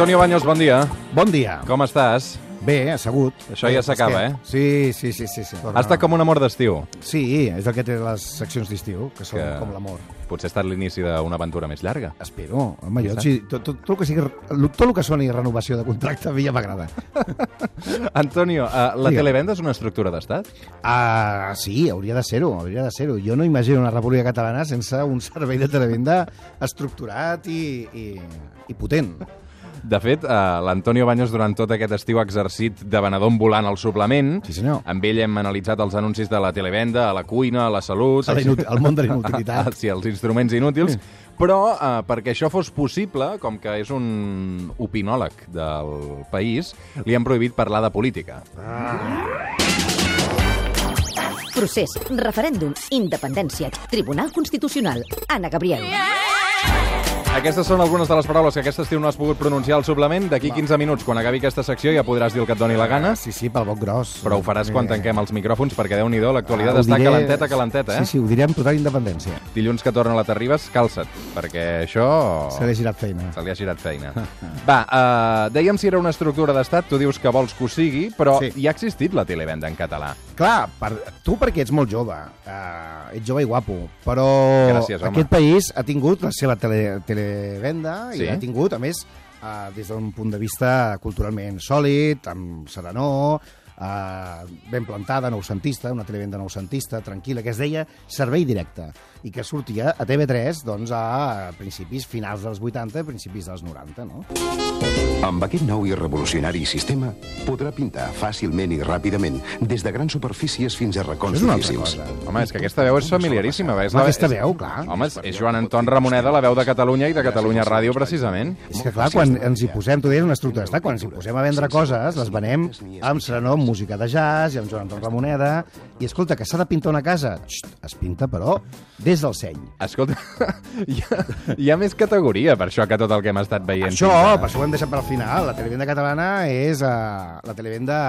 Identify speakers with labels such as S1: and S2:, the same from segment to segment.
S1: Antonio Baños, bon dia.
S2: Bon dia.
S1: Com estàs?
S2: Bé, assegut.
S1: Això ja s'acaba, eh?
S2: Sí, sí, sí. sí, sí.
S1: Ha estat com un amor d'estiu.
S2: Sí, és el que té les seccions d'estiu, que són
S1: Que-
S2: com l'amor.
S1: Potser ha estat l'inici d'una aventura més llarga.
S2: Espero. Home, jo, sí, tot, tot, tot, el que sigui, tot el que soni renovació de contracte a mi ja m'agrada.
S1: Antonio, uh, la
S2: Digue'm.
S1: televenda és una estructura d'estat?
S2: Ah, sí, hauria de ser-ho, hauria de ser-ho. Jo no imagino una república catalana sense un servei de televenda estructurat i, i, i potent.
S1: De fet, uh, l'Antonio Baños durant tot aquest estiu ha exercit de venedor ambulant al suplement.
S2: Sí, senyor.
S1: Amb ell hem analitzat els anuncis de la televenda, a la cuina, a la salut...
S2: A la inútil- al món de la inutilitat.
S1: sí, els instruments inútils. Però uh, perquè això fos possible, com que és un opinòleg del país, li han prohibit parlar de política.
S3: Procés, referèndum, independència, Tribunal Constitucional. Anna Gabriel.
S1: Aquestes són algunes de les paraules que aquest estiu no has pogut pronunciar al suplement. D'aquí 15 minuts, quan acabi aquesta secció, ja podràs dir el que et doni la gana.
S2: Sí, sí, pel boc gros.
S1: Però ho faràs quan tanquem els micròfons, perquè déu-n'hi-do, l'actualitat
S2: Ah,
S1: està
S2: diré-
S1: calenteta, calenteta, eh?
S2: Sí, sí, ho diré amb total independència.
S1: Dilluns que torna la Terribas, calça't, perquè això...
S2: Se l'he girat feina.
S1: Se li ha girat feina. Va, uh, dèiem si era una estructura d'estat, tu dius que vols que ho sigui, però
S2: Sí.
S1: hi ha existit la televenda en català.
S2: Clar, per, tu perquè ets molt jove, uh, ets jove i guapo, però
S1: Gràcies, home.
S2: aquest país ha tingut la seva tele, televenda
S1: Sí?
S2: i ha tingut, a més, uh, des d'un punt de vista culturalment sòlid, amb serenor, uh, ben plantada, noucentista, una televenda noucentista, tranquil·la, que es deia Servei Directe, i que sortia a TV3 doncs, a principis finals dels 80 i principis dels 90, no?
S4: Amb aquest nou i revolucionari sistema podrà pintar fàcilment i ràpidament des de grans superfícies fins a racons
S2: És una altra
S4: difícils.
S2: cosa.
S1: Home, és que aquesta veu és familiaríssima. És
S2: Home, aquesta veu, clar.
S1: Home, és, és Joan Anton Ramoneda, la veu de Catalunya i de Catalunya Ràdio, precisament.
S2: És que, clar, quan ens hi posem, tu deies una estructura d'estat, quan ens hi posem a vendre coses, les venem amb serenor, amb música de jazz, i amb Joan Anton Ramoneda, i escolta, que s'ha de pintar una casa, Xt, es pinta, però, des del seny.
S1: Escolta, hi ha, hi ha més categoria per això que tot el que hem estat veient.
S2: Això, per això ho hem deixat per al final, la televenda catalana és uh, la televenda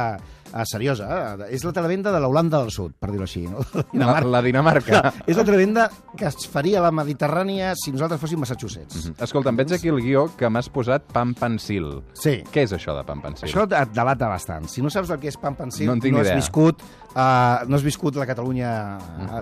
S2: uh, seriosa, eh? és la televenda de l'Holanda del Sud, per dir-ho així, no?
S1: La, la Dinamarca.
S2: Clar, és la televenda que es faria a la Mediterrània si nosaltres fóssim Massachusetts.
S1: Escolta, em veig aquí el guió que m'has posat pam pensil.
S2: Sí.
S1: Què és això de pam pensil?
S2: Això et delata bastant. Si no saps el que és pan pensil,
S1: No ni
S2: has
S1: idea.
S2: viscut, uh, no has viscut la Catalunya,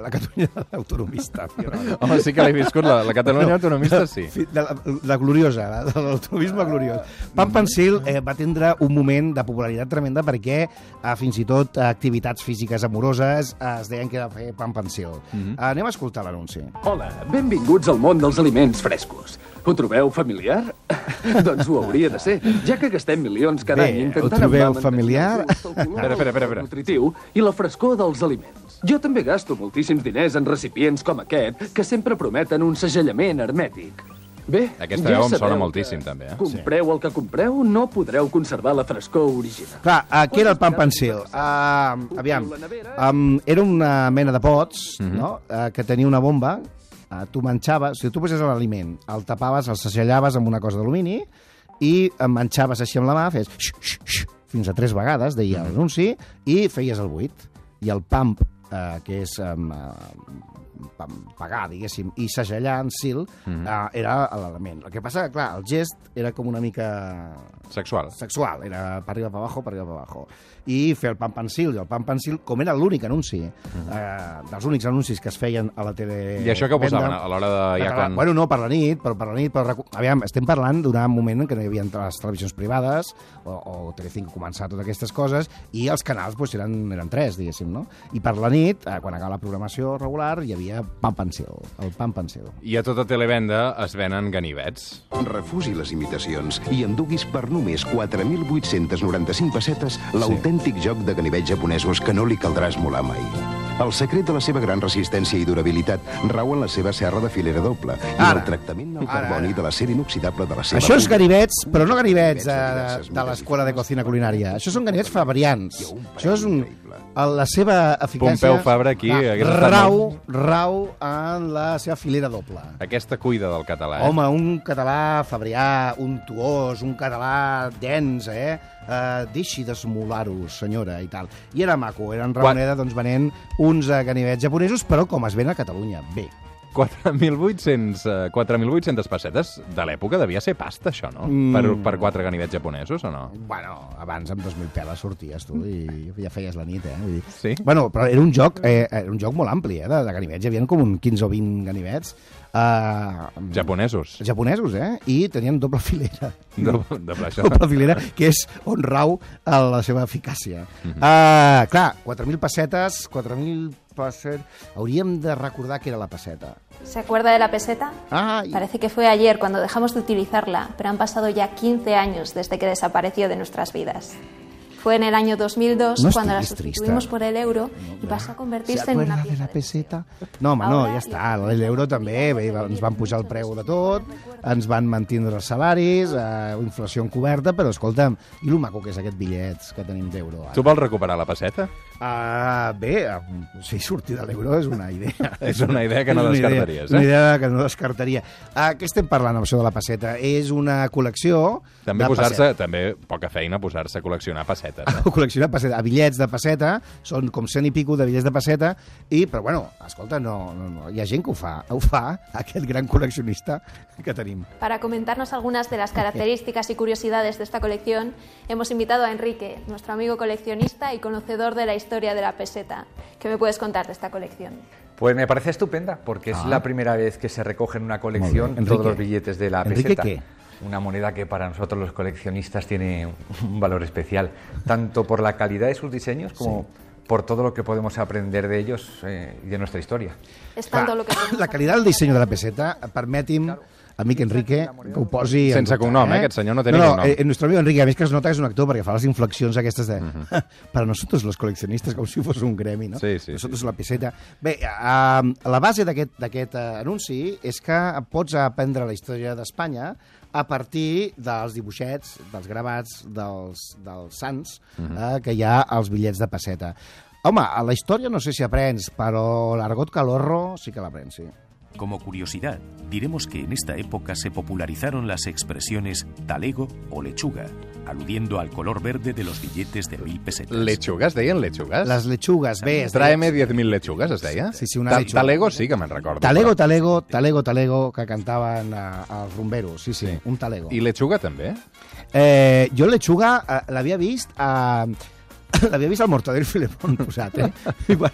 S2: la Catalunya autonomista. tio, no?
S1: Home, sí que l'he viscut, la, la Catalunya autonomista sí.
S2: De la, la gloriosa, la, de l'autonomisme gloriós. Pan Pensil eh, va tindre un moment de popularitat tremenda perquè eh, fins i tot eh, activitats físiques amoroses es deien que era fer Pan Pensil.
S1: Mhm.
S2: eh, anem a escoltar l'anunci.
S5: Hola, benvinguts al món dels aliments frescos. Ho trobeu familiar? doncs ho hauria de ser, ja que gastem milions cada
S2: Bé,
S5: any
S2: ho
S5: intentant
S2: trobeu
S5: envar
S2: familiar?
S1: Espera, espera, espera, espera.
S5: el nutritiu i la frescor dels aliments. Jo també gasto moltíssims diners en recipients com aquest, que sempre prometen un segellament hermètic. Bé,
S1: Aquesta
S5: ja
S1: veu em sona moltíssim,
S5: que
S1: també, eh?
S5: Compreu el que compreu, no podreu conservar la frescor original.
S2: Clar, uh, què era el Pan Pensil? Uh, aviam, um, era una mena de pots
S1: Mhm.
S2: no? uh, que tenia una bomba, uh, tu manxaves, si tu poses l'aliment, el tapaves, el segellaves amb una cosa d'alumini i em manxaves així amb la mà, fes x, x, x, fins a tres vegades, deia
S1: Mhm.
S2: l'anunci, i feies el buit. I el pump, uh, que és um, uh, pam- pagar, diguéssim, i segellar en sil,
S1: Mhm.
S2: uh, era l'element. El que passa que, clar, el gest era com una mica
S1: Sexual.
S2: sexual, era per arriba per abajo, per arriba per abajo. I fer el pan pensil, i el pan pensil, com era l'únic anunci, eh, dels únics anuncis que es feien a la tele...
S1: Mhm. I això que ho posaven a l'hora de... Ja quan...
S2: Bueno, no, per la nit, però per la nit... Però, aviam, estem parlant d'un moment en què no hi havia les televisions privades, o, o Telecinco començar totes aquestes coses, i els canals pues, eren, eren tres, diguéssim, no? I per la nit, eh, quan acaba la programació regular, hi havia pan pensil, el pan pensil.
S1: I a tota televenda es venen ganivets.
S4: Refusi les imitacions i enduguis per només 4.895 pessetes l'autèntic joc de ganivets japonesos que no li caldrà esmolar mai. El secret de la seva gran resistència i durabilitat rau en la seva serra de filera doble i
S2: Ara.
S4: el tractament
S2: Ara,
S4: carboni
S2: ara.
S4: de l'acer inoxidable de la seva
S2: Això és ganivets, però no ganivets
S4: Ganivets de
S2: de, de l'escola de cocina culinària. Això són ganivets fabrians. Això és un...
S4: increïble.
S2: La seva eficàcia...
S1: Pompeu Fabra aquí
S2: clar,
S1: hagués estat
S2: rau, rau en la seva filera doble.
S1: Aquesta cuida del català, eh?
S2: Home, un català fabrià, un tuós, un català dens, eh? Uh, deixi d'esmolar-ho, senyora, i tal. I era maco, era en
S1: Quan-
S2: Ramoneda, doncs, venent uns ganivets japonesos, però com es ven a Catalunya, bé.
S1: 4.800 eh, 4.800 pessetes de l'època devia ser pasta, això, no?
S2: Mm.
S1: Per, per quatre ganivets japonesos, o no?
S2: Bueno, abans amb 2.000 peles sorties tu i ja feies la nit, eh? Vull dir.
S1: Sí?
S2: Bueno, però era un joc, eh, era un joc molt ampli, eh, de, de ganivets. Hi havia com un 15 o 20 ganivets. Eh,
S1: Japonesos.
S2: japonesos, eh? I tenien doble filera.
S1: De, de això.
S2: Doble filera, que és on rau eh, la seva eficàcia.
S1: Mhm.
S2: uh, clar, 4.000 pessetes, 4.000 pessetes... Hauríem de recordar que era la peseta.
S6: ¿Se acuerda de la peseta?
S2: Ah,
S6: Parece que fue ayer cuando dejamos de utilizarla, pero han pasado ya 15 años desde que desapareció de nuestras vidas. Fue en el año 2002
S2: No
S6: cuando la
S2: trista.
S6: sustituimos por el euro y pasó a
S2: ¿Se
S6: convertirse en una
S2: acuerda de
S6: pieza
S2: la
S6: de
S2: peseta? No, home, no, ja està. L'euro també, bé, ens van pujar el preu de tot, ens van mantindre els salaris, eh, inflació encoberta, però escolta'm, i lo maco que és aquest bitllets que tenim d'euro?
S1: Tu vols recuperar la peseta?
S2: Uh, bé, uh, sí, sortir de l'euro és una idea.
S1: És una idea que no
S2: una idea-
S1: descartaries, eh?
S2: Una idea que no descartaria. Uh, què estem parlant amb això de la peseta? És una col·lecció
S1: També
S2: de
S1: posar-se, també poca feina posar-se a col·leccionar pessetes. Eh?
S2: col·leccionar peseta, a bitllets de peseta, són com cent i pico de bitllets de peseta, i, però bueno, escolta, no, no, no, hi ha gent que ho fa, ho fa aquest gran col·leccionista que tenim.
S6: Para comentarnos algunas de las características y curiosidades de esta colección, hemos invitado a Enrique, nuestro amigo coleccionista y conocedor de la historia de la peseta. ¿Qué me puedes contar de esta colección?
S7: Pues me parece estupenda, porque es
S2: Ah.
S7: la primera vez que se recoge en una colección todos
S2: Enrique.
S7: los billetes de la
S2: ¿Enrique
S7: peseta.
S2: qué?
S7: Una moneda que para nosotros los coleccionistas tiene un valor especial, tanto por la calidad de sus diseños como por todo lo que podemos aprender de ellos eh, y de nuestra historia.
S6: Es tanto lo que
S2: la calidad del disseny de la peseta, amic Enrique, que ho posi... en
S1: Sense
S2: dubte,
S1: cognom, eh? Aquest senyor no té ni
S2: no,
S1: cognom.
S2: Eh, nuestro amigo Enrique, a més que es nota que és un actor perquè fa les inflexions aquestes de...
S1: Mhm.
S2: Para nosotros los coleccionistas, com si fos un gremi, no?
S1: Sí, sí,
S2: Nosotros
S1: sí.
S2: la peseta. Bé, uh, la base d'aquest d'aquest, eh, anunci és que pots aprendre la història d'Espanya a partir dels dibuixets, dels gravats, dels, dels sants
S1: Mhm.
S2: eh, que hi ha als bitllets de peseta. Home, a la història no sé si aprens, però l'argot calorro sí que l'aprens, sí.
S8: Como curiosidad, diremos que en esta época se popularizaron las expresiones talego o lechuga, aludiendo al color verde de los billetes de mil pesetas.
S1: Lechugues, deien lechugues?
S2: Les lechugues, bé... es deia-
S1: Tráeme 10.000 lechugues, es deia?
S2: Sí, sí, una
S1: Ta-
S2: lechuga.
S1: Talego sí que me'n recordo.
S2: Talego, talego, talego, talego, que cantaven eh, els rumberos, sí, sí,
S1: Sí.
S2: un talego.
S1: I lechuga també?
S2: Eh, jo lechuga eh, l'havia vist a... L'havia vist al Mortadelo i Filemón posat, eh? Igual,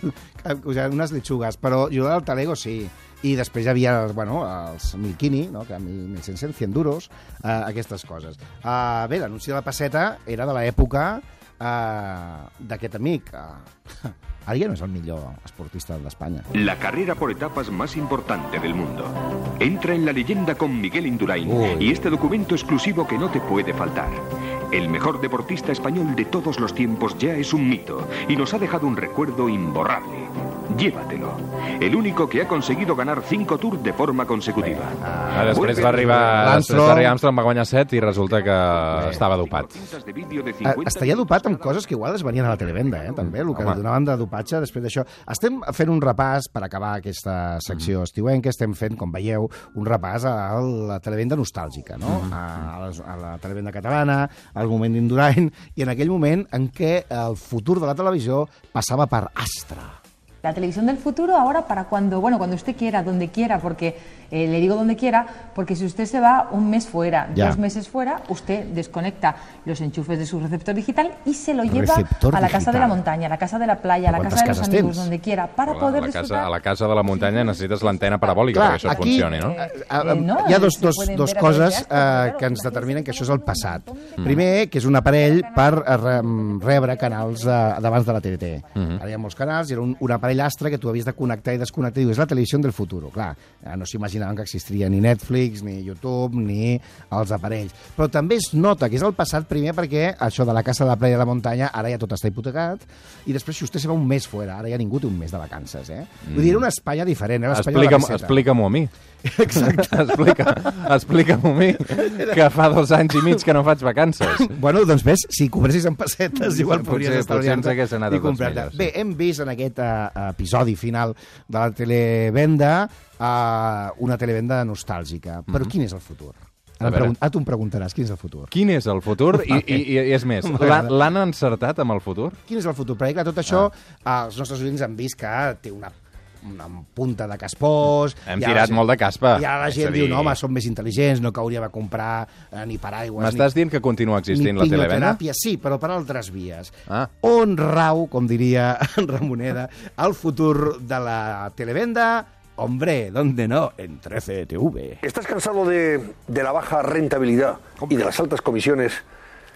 S2: o sigui, unes lechugues, però jo del talego sí. I després hi havia bueno, els Milkini, no? que 1.100, 100 duros, eh, aquestes coses. Uh, bé, l'anunci de la passeta era de l'època uh, d'aquest amic. Ara ja no és el millor esportista d'Espanya.
S9: La carrera por etapas más importante del mundo. Entra en la leyenda con Miguel Indurain
S1: Uy.
S9: y este documento exclusivo que no te puede faltar. El mejor deportista español de todos los tiempos ya es un mito y nos ha dejado un recuerdo imborrable. Llévatelo. El único que ha conseguido ganar cinco tours de forma consecutiva.
S1: Ah, després va arribar,
S2: Armstrong.
S1: després va Armstrong, va guanyar 7 i resulta que estava dopat.
S2: Eh,
S9: 50
S2: estaria dopat amb coses que igual es venien a la televenda, eh, també, el que
S1: Home.
S2: donaven de dopatge després d'això. Estem fent un repàs, per acabar aquesta secció estiuenca, estem fent, com veieu, un repàs a la televenda nostàlgica, no? a, a, les, a la televenda catalana, al moment d'Indurain, i en aquell moment en què el futur de la televisió passava per Astra.
S10: La televisión del futuro ahora para cuando, bueno, cuando usted quiera, donde quiera, porque eh, le digo donde quiera, porque si usted se va un mes fuera,
S2: Ya.
S10: dos meses fuera, usted desconecta los enchufes de su receptor digital y se lo lleva
S2: Receptor
S10: a la casa de la
S2: digital.
S10: montaña, a la casa de la playa, a la
S2: ¿Cuántas
S10: casa de los amigos,
S2: tens?
S10: donde quiera, para
S1: Clar,
S10: poder
S1: a, la casa,
S10: disfrutar.
S1: a la casa de la muntanya necessites l'antena parabòlica perquè això
S2: aquí,
S1: funcioni, no?
S2: eh, eh,
S10: Eh, no,
S2: hi ha
S10: eh,
S2: dos, dos, dos coses eh,
S10: claro,
S2: que ens determinen que això és el passat.
S10: de-
S2: Primer, que és un aparell per eh, re- rebre canals eh, d'abans de la TDT. Ara hi ha molts canals i era un, un aparell astre que tu havies de connectar i desconnectar. Diu, és la televisió del futur. Clar, eh, no s'imaginaven que existiria ni Netflix, ni YouTube, ni els aparells. Però també es nota que és el passat primer perquè això de la casa de la playa de la muntanya ara ja tot està hipotecat i després si vostè se va un mes fora, ara ja ningú té un mes de vacances, eh? Vull dir, era una Espanya diferent, la
S1: Explica'm-. Explica-m'ho a mi.
S2: Exacte.
S1: Explica, Explica-m'ho a mi, que fa dos anys i mig que no faig vacances.
S2: Bueno, doncs ves, si cobrasis en pessetes, igual
S1: Potser-
S2: podries
S1: potser
S2: estalviar
S1: ens hagués anat
S2: i comprar-te.
S1: sí.
S2: Bé, hem vist en aquest uh, episodi final de la televenda uh, una televenda nostàlgica. Però quin és el futur?
S1: A veure.
S2: tu em preguntaràs quin és el futur.
S1: Quin és el futur? I, i, i és més, l'han l'han encertat amb el futur?
S2: Quin és el futur? Perquè, clar, tot això, ah. els nostres oients han vist que té una amb punta de caspós...
S1: Hem tirat
S2: gent-
S1: molt de caspa.
S2: I ara la
S1: a
S2: gent diu,
S1: dir-
S2: no, home, som més intel·ligents, no hauria de comprar eh, ni paraigües...
S1: M'estàs
S2: ni,
S1: dient que continua existint la
S2: pinyoteràpia, sí, però per altres vies.
S1: Ah.
S2: On rau, com diria en Ramoneda, el futur de la televenda? Hombre, ¿dónde no? En 13TV.
S11: ¿Estás cansado de, de la baja rentabilidad y de las altas comisiones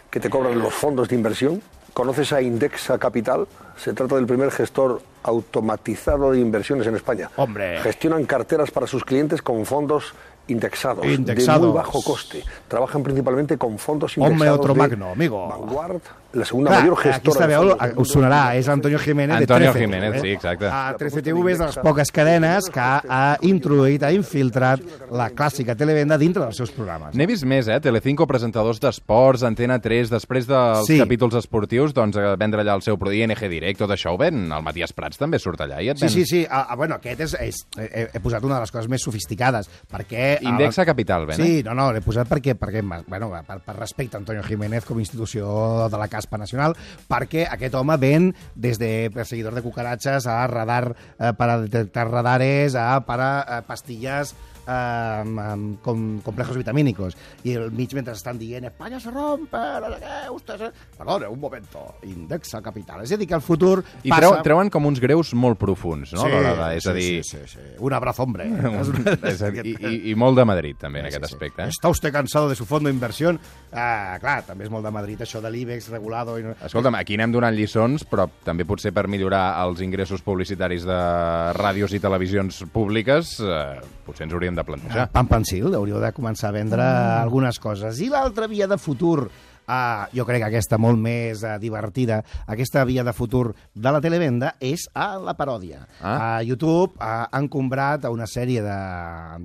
S11: que te cobran los fondos de inversión? ¿Conoces a Indexa Capital? Se trata del primer gestor automatizado de inversiones en España.
S2: Hombre.
S11: Gestionan carteras para sus clientes con fondos indexados,
S2: Indexados.
S11: de muy bajo coste. Trabajan principalmente con fondos indexados
S2: otro
S11: de
S2: magno, amigo.
S11: Vanguard, la segunda
S2: Clar,
S11: mayor gestora de
S2: veu
S11: fondos del
S2: us sonarà, és Antonio Jiménez
S1: Antonio
S2: de 13
S1: Jiménez, sí, exacte.
S2: A 13TV és de les poques cadenes que ha introduït, ha infiltrat la clàssica televenda dintre dels seus programes.
S1: N'he vist més, eh? Telecinco, presentadors d'esports, Antena 3, després dels
S2: Sí.
S1: capítols esportius, doncs a vendre allà el seu produit ING Direct, tot això ho ven. El Matías Prats també surt allà i et
S2: Sí,
S1: ven.
S2: sí, sí. Ah, ah, bueno, aquest és, és he, he posat una de les coses més sofisticades, perquè...
S1: Indexa Capital, ven,
S2: Sí,
S1: eh?
S2: no, no, l'he posat perquè, perquè bueno, per, per respecte a Antonio Jiménez com a institució de la caspa nacional, perquè aquest home ven des de perseguidor de cucaratxes a radar eh, per a detectar radares, a para eh, pastilles amb, amb, com complejos vitamínicos. I al mig, mentre estan dient Espanya se rompe, no sé què, usted... Perdona, un momento, indexa capital. És a dir, que el futur
S1: I
S2: passa...
S1: treu, treuen com uns greus molt profuns, no?
S2: Sí,
S1: a l'hora de- és a
S2: sí,
S1: dir...
S2: sí, sí, sí. Un abrazo, hombre.
S1: és a dir, i, i, I molt de Madrid, també, en aquest aspecte. Eh?
S2: ¿Está usted cansado de su fondo de inversión? Ah, clar, també és molt de Madrid, això de l'IBEX regulado. I.
S1: Escolta'm, aquí anem donant lliçons, però també potser per millorar els ingressos publicitaris de ràdios i televisions públiques, eh, potser ens hauríem de plantejar.
S2: Pam pensil, hauríeu de començar a vendre
S1: Mm.
S2: algunes coses. I l'altra via de futur, ah, jo crec que aquesta molt més eh, divertida, aquesta via de futur de la televenda és a la paròdia.
S1: Ah.
S2: A YouTube ah, han comprat a una sèrie de,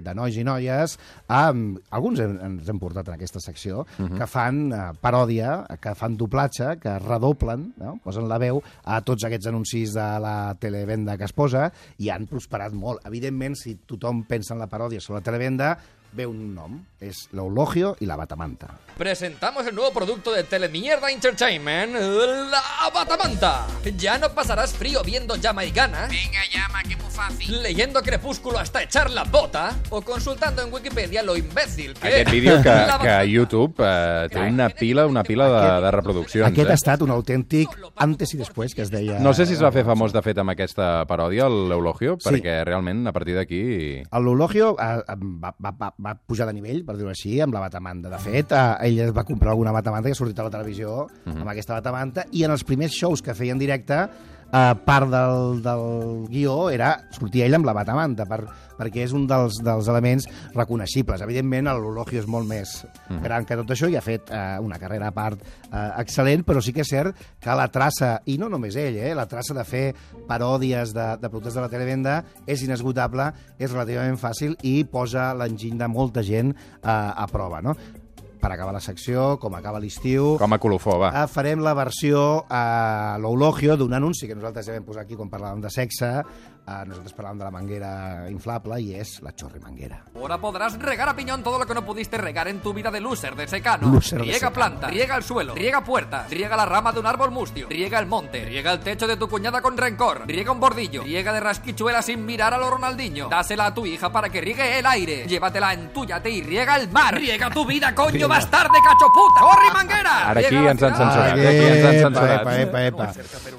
S2: de nois i noies, amb, alguns en, ens hem portat en aquesta secció,
S1: Mhm.
S2: que fan eh, paròdia, que fan doblatge, que redoblen, no? posen la veu a tots aquests anuncis de la televenda que es posa i han prosperat molt. Evidentment, si tothom pensa en la paròdia sobre la televenda, ve un nom, és l'eulogio i la batamanta.
S12: Presentamos el nuevo producto de Telemierda Entertainment, la Batamanta. Ya no pasarás frío viendo Jamaicana. Venga, llama, que muy fácil. Leyendo Crepúsculo hasta echar la bota. O consultando en Wikipedia lo imbécil que
S1: Aquest
S12: es
S1: vídeo que, que a YouTube eh, té una pila, una pila de, de reproduccions.
S2: Aquest
S1: eh?
S2: ha estat un autèntic antes i després, que es deia...
S1: No sé si es va fer famós, de fet, amb aquesta paròdia, l'Eulogio,
S2: Sí.
S1: perquè realment, a partir d'aquí...
S2: L'Eulogio eh, va, va, va, va pujar de nivell, per dir-ho així, amb la batamanta. De fet, eh, ell es va comprar alguna batamanta que ha sortit a la televisió
S1: Mhm.
S2: amb aquesta batamanta, i en els primers shows que feia en directe, eh, part del, del guió era sortir ell amb la batamanta, per, perquè és un dels, dels elements reconeixibles. Evidentment, l'Eulogio és molt més
S1: Mhm.
S2: gran que tot això i ha fet eh, una carrera a part eh, excel·lent, però sí que és cert que la traça, i no només ell, eh, la traça de fer paròdies de, de productes de la televenda és inesgotable, és relativament fàcil i posa l'enginy de molta gent eh, a prova, no? Per acabar la secció, com acaba l'estiu...
S1: Com a colofó, va.
S2: Eh, farem la versió a l'Eulogio d'un anunci que nosaltres ja vam posar aquí quan parlàvem de sexe. Nosaltres parlàvem de la manguera inflable i és la chorri manguera.
S12: Ahora podrás regar a piñón todo lo que no pudiste regar en tu vida de loser de secano.
S2: Loser de
S12: riega
S2: secano.
S12: planta, riega el suelo, riega puertas, riega la rama de un árbol mustio, riega el monte, riega el techo de tu cuñada con rencor, riega un bordillo, riega de rasquichuela sin mirar a lo Ronaldinho. Dásela a tu hija para que riegue el aire. Llévatela, entúllate y riega el mar. Riega tu vida, coño, bastarde, cacho puta. ¡Corri, manguera!
S1: Ara aquí ens han censurat, eh? aquí ens han
S2: Epa,
S1: censurat.
S2: Epa, epa, epa.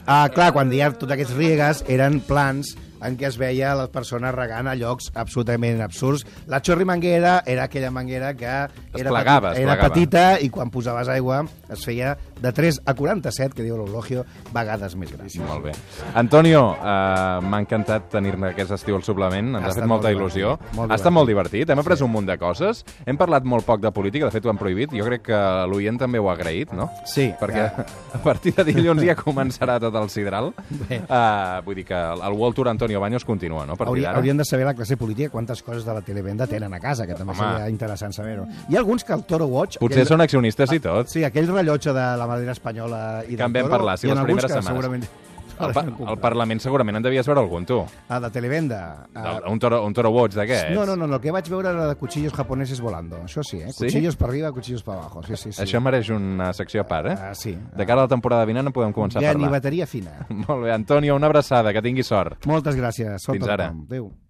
S2: Ah, clar, quan deia tots aquests riegues eren plans en què es veia les persones regant a llocs absolutament absurds. La Chorri Manguera era aquella manguera que era,
S1: plegava,
S2: era petita i quan posaves aigua es feia de 3 a 47, que diu l'Eulogio, vegades més gran.
S1: Molt bé. Antonio, eh, m'ha encantat tenir-ne aquest estiu al suplement, ens
S2: Ha
S1: ha, fet molta
S2: molt
S1: il·lusió.
S2: divertit, molt
S1: ha estat molt divertit, hem après un munt de coses, hem parlat molt poc de política, de fet ho han prohibit, jo crec que l'oient també ho ha agraït, no?
S2: Sí.
S1: Perquè a partir de dilluns ja començarà tot el sidral. Uh, vull dir que el World Tour Antonio Baños continua, no? Partir
S2: Hauria, haurien de saber la classe política quantes coses de la televenda tenen a casa, que també
S1: Home.
S2: seria interessant saber-ho. Hi ha alguns que el Toro Watch...
S1: Potser són accionistes i tot.
S2: Sí, aquell rellotge de la Madrid espanyola i del
S1: Que en vam
S2: Toro,
S1: parlar, sí, les primeres setmanes.
S2: Segurament
S1: Al, pa al Parlament segurament en devies veure algun, tu.
S2: Ah, de televenda. Ah,
S1: Un toro, un toro watch d'aquests.
S2: no, no, no, no, el que vaig veure era de cuchillos japonesos volando. Això sí, eh?
S1: Sí?
S2: Cuchillos per arriba, cuchillos per abajo. Sí, sí, sí.
S1: Això mereix una secció a part, eh?
S2: Ah, sí.
S1: De cara a la temporada vinent en podem començar a parlar.
S2: Ganiveteria fina.
S1: Molt bé, Antonio, una abraçada, que tingui sort.
S2: Moltes gràcies. Sort
S1: Fins ara.
S2: Adéu.